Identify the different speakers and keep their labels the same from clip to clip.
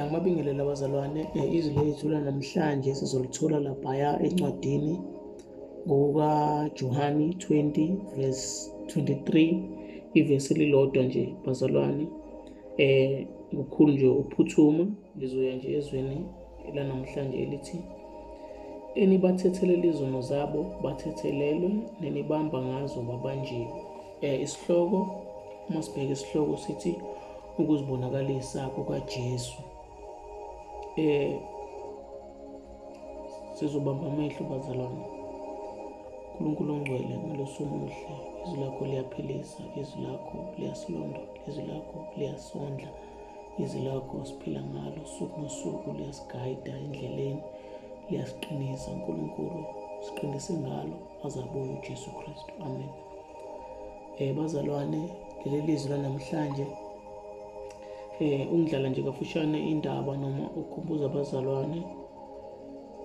Speaker 1: angibabingelele abazalwane izwi lethu lanamhlanje sizolithola laphaya encwadini ngokukaJohani 20 verse 23 ivesi elilodwa nje bazalwane. Eh ngokukhulu nje ukuphuthuma ngizoya nje ezweni lanamhlanje elithi enibathethelela izono zabo bathethelelwe nenibamba ngazo babanjiwe eh isihloko uma sibheka isihloko sithi ukuzibonakalisa kukaJesu. Eh sizobamba amehlo bazalwane. uNkulunkulu ongcwele ngalosomuhle izwi lakho liyaphilisa izwi lakho liyasilonda izwi lakho liyasondla izwi lakho siphila ngalo suku nosuku liyasigayida endleleni liyasiqinisa. uNkulunkulu siqinise ngalo azabuya uJesu Kristu. Amen. Eh bazalwane leli lizwi lanamhlanje eh ungidlala nje kafushane indaba noma ukukhumbuza abazalwane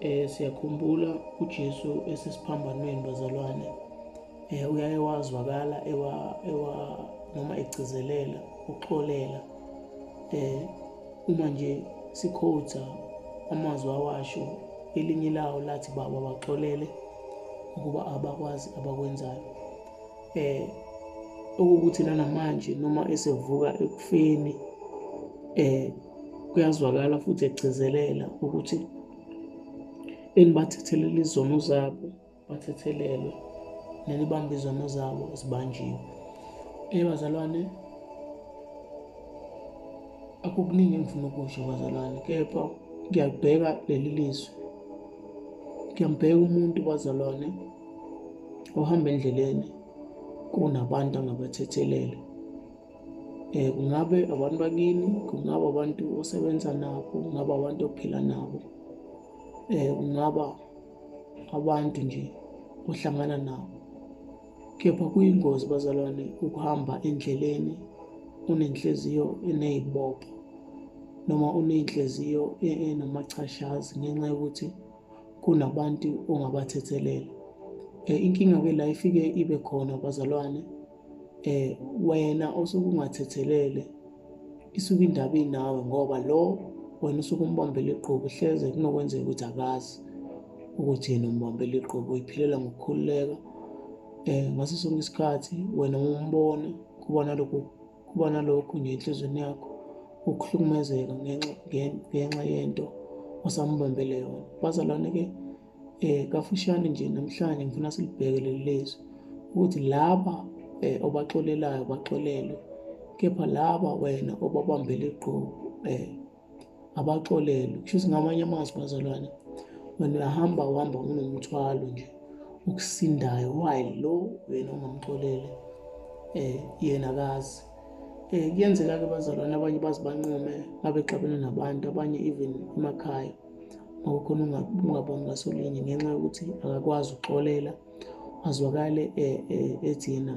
Speaker 1: eh siyakhumbula uJesu esesiphambanweni bazalwane. Eh uyaye wazwakala ewa ewa noma egcizelela uxolela eh uma nje sikhotha amazwi awasho elinye lawo lathi baba baxolele ukuba abakwazi abakwenzayo. Eh okukuthi namanje noma esevuka ekufeni eh kuyazwakala futhi egcizelela ukuthi enibathethelela izono zabo bathethelelwe nenibamba izono zabo zibanjiwe ebazalwane akukuningi engifuna ukusho bazalwane kepha ngiyabheka leli lizwe. Ngiyambheka umuntu bazalwane ohamba endleleni kunabantu angabathethelele. Eh kungabe abantu bakini kungaba abantu osebenza nabo kungaba abantu ophila nabo. Eh kungaba abantu nje ohlangana nabo. Kepha kuyingozi bazalwane ukuhamba endleleni unenhliziyo enezibopho noma unenhliziyo enamachashazi ngenxa yokuthi kunabantu ongabathethelela. Eh inkinga ke la ifike ibe khona bazalwane eh wena osuke ungathethelele isuke indaba inawe ngoba lo wena usuke umbambele iqhubu hleze kunokwenzeka ukuthi akazi ukuthi yena umbambele iqhubu uyiphilela ngokukhululeka. Eh ngaso sonke isikhathi wena umbona kuba nalokho kuba nalokho nje enhlizweni yakho ukuhlukumezeka ngenxa ngenxa yento osambambele yona. Bazalwane ke eh kafushane nje namhlanje ngifuna silibheke leli lizwe ukuthi laba eh obaxolelayo baxolelwe. Kepha laba wena obabambele iqhubu eh abaxolelwe. Kusho ngamanye amazwi bazalwane wena uyahamba uhamba unomthwalo nje ukusindayo while lo wena ongamxolele eh yena akazi. Eh kuyenzeka ke bazalwane abanye bazibanqume ngabe xabene nabantu abanye even emakhaya ngokukhona ungaboni ngasolinye ngenxa yokuthi akakwazi ukuxolela azwakale ethi yena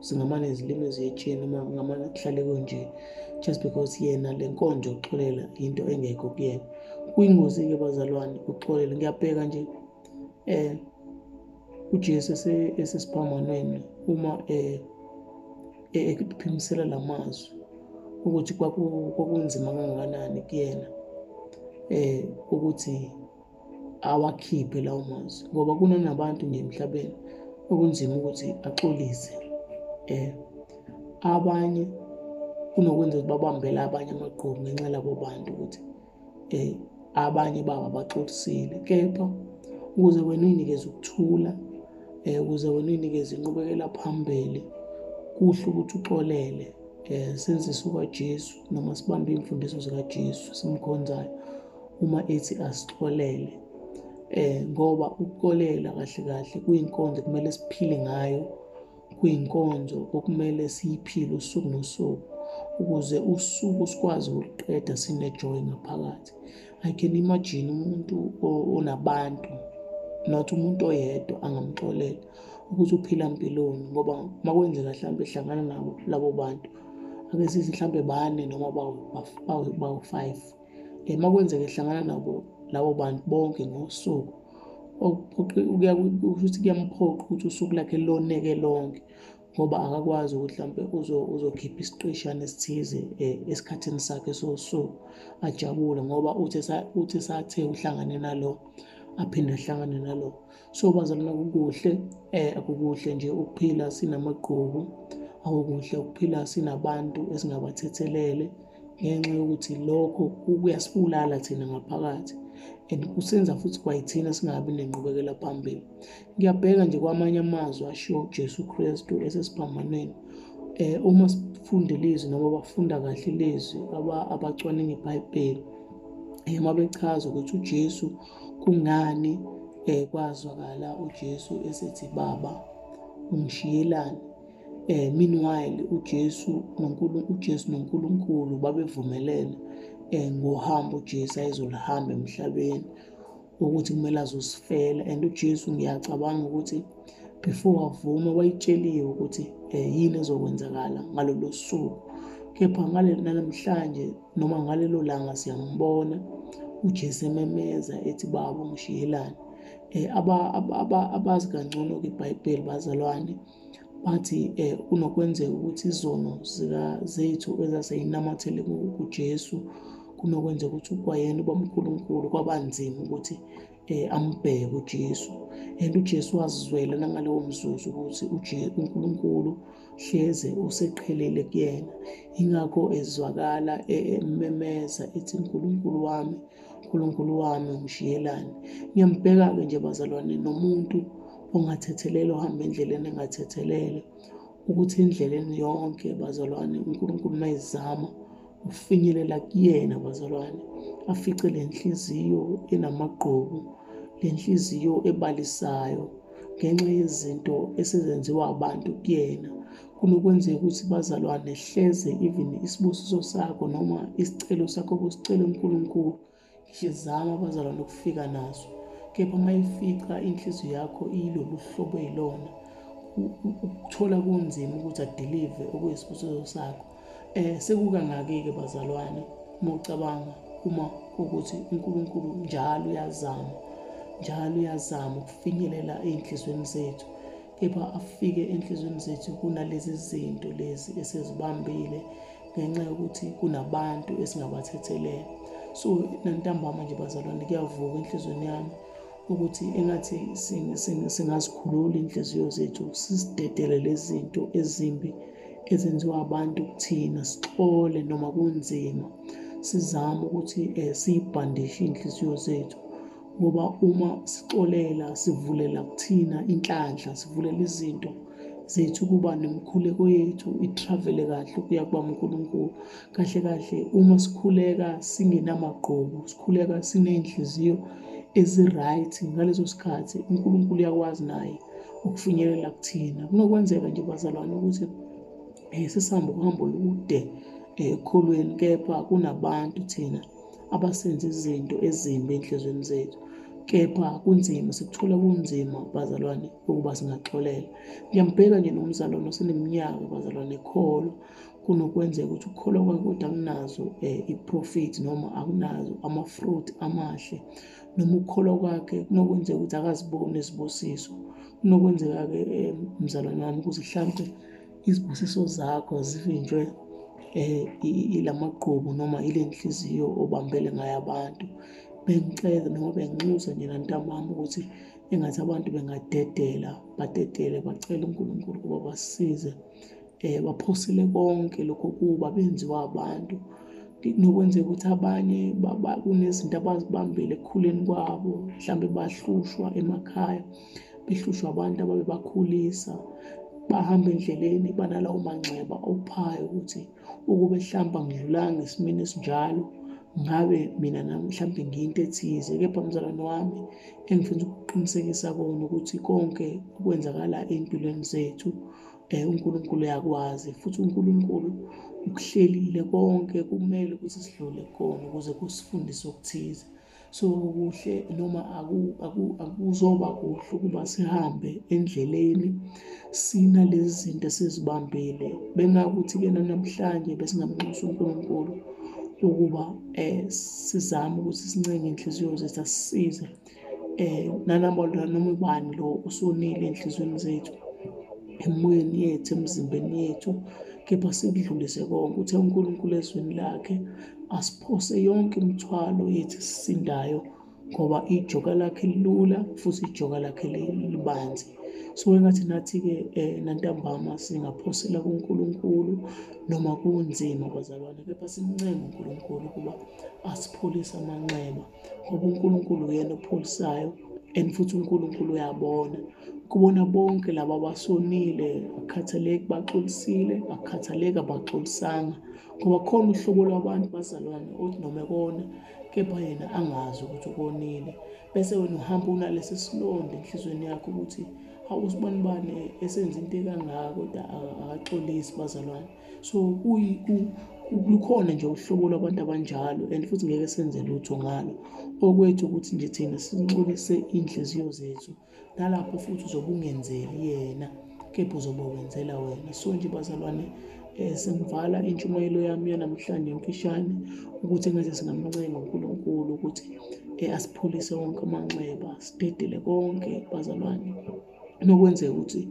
Speaker 1: singamane izilimi eziyetshini noma ngamane kuhlale konje just because yena le nkonzo yokuxolela into engekho kuyena. Kuyingozi-ke bazalwane ukuxolela ngiyabheka nje eh uJesu esesiphambanweni uma eh ekuphimisela lamazwi ukuthi kwakunzima kangakanani kuyena eh ukuthi awakhiphe lawo mazwi. Ngoba kunanabantu nje emhlabeni okunzima ukuthi axolise. Eh abanye kunokwenza ukuthi babambele abanye amaqhubu ngenxa labo bantu ukuthi eh abanye babo abaxolisile kepha ukuze wena uyinikeze ukuthula eh ukuze wena uyinikeze inqubekela phambili kuhle ukuthi uxolele eh senzise ukaJesu noma sibambe imfundiso zikaJesu simkhonzayo uma ethi asixolele. Eh ngoba ukuxolela kahle kahle kuyinkonzo kumele siphile ngayo. Kuyinkonzo okumele siyiphile usuku nosuku ukuze usuku sikwazi ukuliqeda sinejoy ngaphakathi. I can imagine umuntu onabantu not umuntu oyedwa angamxolela ukuthi uphila impiloni ngoba makwenzeka mhlawumbe ehlangana nabo labo bantu ake sithi mhlawumbe bane noma bawu five. Eh makwenzeka ehlangana nabo labo bantu bonke ngosuku ukuthi kuyamphoqa ukuthi usuku lakhe loneke lonke ngoba akakwazi ukuthi mhlampe uzokhipha isiqeshana esithize esikhathini sakhe sosuku ajabule ngoba uthi uthi sathe uhlangane nalo aphinde ahlangane nalo. So bazalwane kukuhle akukuhle nje ukuphila sinamagqubu akukuhle ukuphila sinabantu esingabathethelele ngenxa yokuthi lokho kuyasibulala thina ngaphakathi. And kusenza futhi kwayithina singabi nenqubekela phambili. Ngiyabheka nje kwamanye amazwi ashiwo ujesu kristu esesiphambanweni um uma sifunda ilizwi noma bafunda kahle ilizwi abacwaninga ibhayibheli um uma bechaza ukuthi ujesu kungani um kwazwakala ujesu esethi baba ungishiyelani? Um meanwhile ujesu ujesu nonkulunkulu babevumelene um ngohambo ujesu ayezolihamba emhlabeni ukuthi kumele azosifela. And ujesu ngiyacabanga ukuthi before avuma wayitsheliwe ukuthi um yini ezokwenzakala ngalolo suku. Kepha namhlanje noma ngalelo langa siyambona ujesu ememeza ethi baba ungishiyelani um abazi kangcono-ke ibhayibheli bazalwane bathi um kunokwenzeka ukuthi izono zethu ezaseyinamathele kujesu kunokwenzeka ukuthi kwayena ubamkhulunkulu kwabanzima ukuthi um ambheke ujesu. And ujesu wazizwela nangalowo mzuzu ukuthi unkulunkulu hleze useqhelele kuyena. Ingakho ezwakala ememeza ethi nkulunkulu wami nkulunkulu wami ungishiyelani ngiyambheka-ke nje bazalwane nomuntu ongathethelele ohamba endleleni engathethelele ukuthi endleleni yonke bazalwane unkulunkulu mayizama ufinyelela kuyena bazalwane. Afice le nhliziyo enamagqubu le nhliziyo ebalisayo ngenxa yezinto esezenziwa abantu kuyena. Kunokwenzeka ukuthi bazalwane hleze even isibusiso sakho noma isicelo sakho kusicela unkulunkulu ngisho zama bazalwane ukufika naso. Kepha uma ifica inhliziyo yakho ilolu hlobo eyilona ukuthola kunzima ukuthi adelive okuyisibusiso sakho. Um sekukangaki-ke bazalwane uma ucabanga uma kuwukuthi unkulunkulu njalo uyazama njalo uyazama ukufinyelela ey'nhliziyweni zethu kepha afike enhliziyweni zethu kunalezi zinto lezi esezibambile ngenxa yokuthi kunabantu esingabathethelela. So nantambama nje bazalwane kuyavuka enhliziyweni yami ukuthi engathi singazikhulula iy'nhliziyo zethu sisidedele lezi zinto ezimbi ezenziwa abantu kuthina sixole noma kunzima. Sizame ukuthi um siyibhandishe iy'nhliziyo zethu ngoba uma sixolela sivulela kuthina inhlanhla sivulela izinto zethu kuba nemikhuleko yethu itravele kahle ukuya kuba unkulunkulu kahle kahle uma sikhuleka singenamagqubu sikhuleka siney'nhliziyo ezi-right ngaleso sikhathi unkulunkulu uyakwazi naye ukufinyelela kuthina. Kunokwenzeka nje bazalwane ukuthi um sesihambe uhambo olude um ekholweni kepha kunabantu thina abasenza izinto ezimbi ey'nhliziyweni zethu. Kepha kunzima sikuthola kunzima bazalwane ukuba singaxolela ngiyambheka nje nomzalwane oseneminyaka bazalwane ekholwa. Kunokwenzeka ukuthi ukukholwa kwakhe kodwa akunazo um i-profit noma akunazo ama-fruit amahle. Noma ukukholwa kwakhe kunokwenzeka ukuthi akaziboni izibusiso. Kunokwenzeka-ke um mzalwane wami ukuthi hlampe izibusiso zakho zivinjwe um ilamagqubu noma ile nhliziyo obambele ngayo abantu. Bengicela noma benginxusa nje nantambama ukuthi engathi abantu bengadedela badedele bacele unkulunkulu ukuba basisize um baphosele konke lokho kuba benziwa abantu. Kunokwenzeka ukuthi abanye kunezinto abazibambile ekukhuleni kwabo mhlawumbe bahlushwa emakhaya behlushwa abantu ababebakhulisa bahamba endleleni banalawo manxeba ophayo ukuthi ukube mhlawumbe angidlulanga esimeni esinjalo ngabe mina nami mhlawumbe ngiyinto ethize. Kepha mzalwane wami engifisa ukuqinisekisa kona ukuthi konke okwenzakala ey'mpilweni zethu um unkulunkulu uyakwazi futhi unkulunkulu ukuhlelile konke kumele ukuthi sidlule khona ukuze kusifundise okuthize. So kuhle noma akuzoba kuhle ukuba sihambe endleleni sina lezi zinto esizibambile. Bengakuthi-ke nanamhlanje besingamnxusa unkulunkulu ukuba um sizame ukuthi sincenge iy'nhliziyo zethu asisize um nanoma noma ubani lo osonile ey'nhliziyweni zethu emoyeni yethu emzimbeni yethu. Kepha sikudlulise konke uthe unkulunkulu ezweni lakhe asiphose yonke imithwalo yethu esisindayo ngoba ijoka lakhe lilula futhi ijoka lakhe libanzi. So engathi nathi-ke um nantambama singaphosela kunkulunkulu noma kunzima bazalwane kepha simncenge unkulunkulu ukuba asipholise amanxeba ngoba unkulunkulu uyena opholisayo and futhi unkulunkulu uyabona. Kubona bonke laba abasonile akukhathaleki baxolisile akukhathaleki abaxolisanga ngoba khona uhlobo lwabantu bazalwane othi noma ekona kepha yena angazi ukuthi ukonile bese wena uhamba unalesi silonda enhlizweni yakho ukuthi awusibani bani esenza into ekangaka kodwa akaxolisi bazalwane. So lukhona nje uhlobo lwabantu abanjalo and futhi ngeke senze lutho ngalo. Okwethu ukuthi nje thina sinxolise iy'nhliziyo zethu nalapho futhi uzobe ungenzeli yena kepha uzobe wenzela wena. So nje bazalwane um sengivala intshumayelo yami yanamhlanje mfishane ukuthi engathi singamncenga unkulunkulu ukuthi um asipholise wonke amanxeba sidedele konke bazalwane. Nokwenzeka ukuthi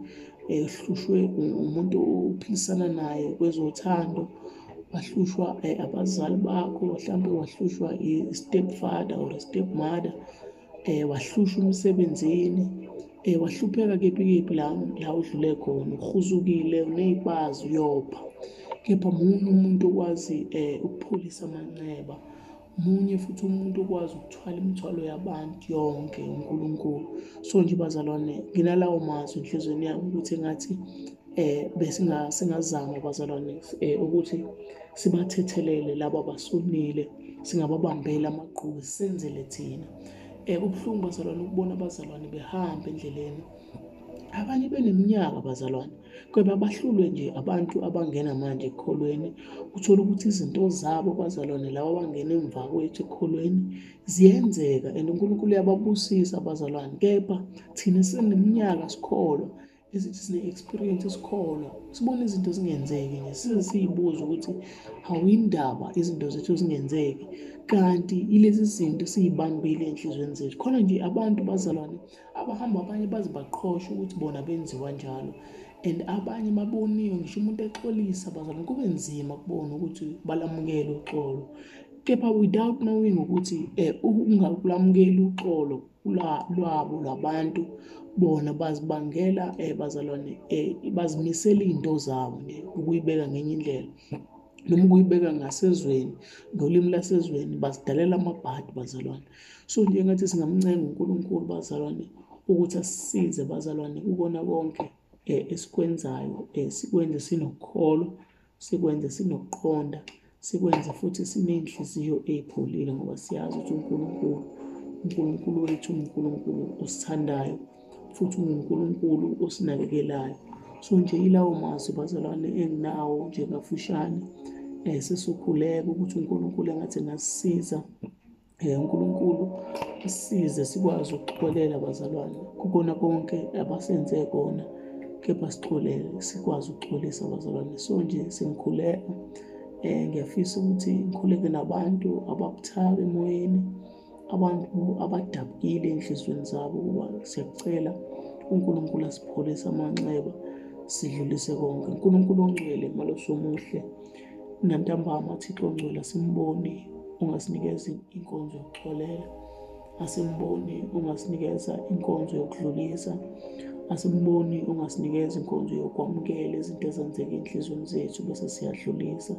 Speaker 1: um hlushwe umuntu ophilisana naye kwezothando wahlushwa um abazali bakho mhlawumbe wahlushwa i-step father or i-step mother um wahlushwa emsebenzini um wahlupheka kephi kephi la la udlule khona uhuzukile uney'pazi uyopha. Kepha munye umuntu okwazi um ukupholisa amanxeba munye futhi umuntu okwazi ukuthwala imithwalo yabantu yonke unkulunkulu. So nje bazalwane nginalawo mazwi enhlizweni yami ukuthi engathi um besingazama bazalwane um ukuthi sibathethelele laba abasonile singababambela amaqhubu senzele thina. Um kubuhlungu bazalwane ukubona abazalwane behamba endleleni. Abanye beneminyaka bazalwane. Kweba bahlulwe nje abantu abangena manje ekukholweni uthola ukuthi izinto zabo bazalwane laba abangena emva kwethu ekukholweni ziyenzeka and unkulunkulu uyababusisa abazalwane. Kepha thina sineminyaka sikholwa esithi sine-experience sikholwa sibone izinto zingenzeki nje size siyibuza ukuthi awuyindaba izinto zethu zingenzeki kanti ilezi zinto siyibambile ey'nhlizweni zethu. Khona nje abantu bazalwane abahamba abanye baze baqhoshe ukuthi bona benziwa njalo. And abanye baboniwe ngisho umuntu exolisa bazalwane kube nzima kubona ukuthi balamukele uxolo. Kepha without knowing ukuthi um ungakulamukeli uxolo lwabo labantu bona bazibangela um bazalwane um bazimisela iy'nto zabo nje ukuyibeka ngenye indlela. Noma ukuyibeka ngasezweni ngolimi lasezweni bazidalela amabhadi bazalwane. So nje ngathi singamncenga unkulunkulu bazalwane ukuthi asisize bazalwane kukona konke um esikwenzayo um sikwenze sinokukholwa sikwenze sinokuqonda sikwenze futhi siney'nhliziyo ey'pholile ngoba siyazi ukuthi unkulunkulu unkulunkulu wethu unkulunkulu osithandayo futhi ungunkulunkulu osinakekelayo. So nje yilawo mazwi bazalwane enginawo nje kafushane um sesokhuleka ukuthi unkulunkulu engathi engasisiza um unkulunkulu asisize sikwazi ukuxolela bazalwane kukona konke abasenze kona kepha sixolele sikwazi ukuxolisa abazalwane. So nje sengikhuleka um ngiyafisa ukuthi ngikhuleke nabantu ababuthaka emoyeni abantu abadabukile ey'nhliziyweni zabo ukuba siyakucela unkulunkulu asipholise amanxeba sidlulise konke. Unkulunkulu ongcwele maloso omuhle nantambama thixo ongcwele asimboni ungasinikeza inkonzo yokuxolela asimboni ungasinikeza inkonzo yokudlulisa asimboni ungasinikeza inkonzo yokwamukela izinto ezenzeka ey'nhliziyweni zethu bese siyadlulisa.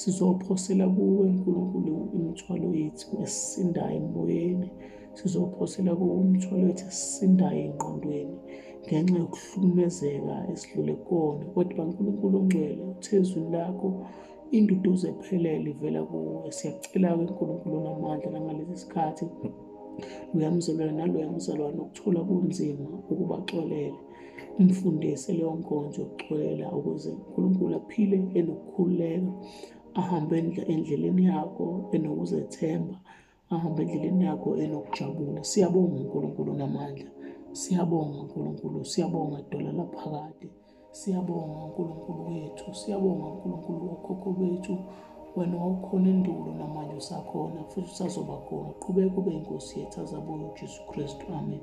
Speaker 1: Sizophosela kuwe nkulunkulu imithwalo yethu esisindayo emoyeni. Sizophosela kuwe imithwalo yethu esisindayo ey'ngqondweni ngenxa yokuhlukumezeka esidlule kona. Kodwa nkulunkulu ongcwele uthezwini lakho induduzo ephelele ivela kuwe. Siyakucela-ke nkulunkulu namandla nangalesi sikhathi uyamzalwane naloya mzalwane ukuthola kunzima ukubaxolela umfundise leyo nkonzo yokuxolela ukuze unkulunkulu aphile enokukhululeka ahambe endleleni yakho enokuzethemba ahambe endleleni yakho enokujabula. Siyabonga unkulunkulu namandla siyabonga unkulunkulu siyabonga dwala laphakade siyabonga unkulunkulu wethu siyabonga unkulunkulu wokhokho bethu. Wena wawukhona endulo namanje usakhona futhi usazoba khona. Qhubeka ube inkosi yethu azabuye ujesu kristu. Amen.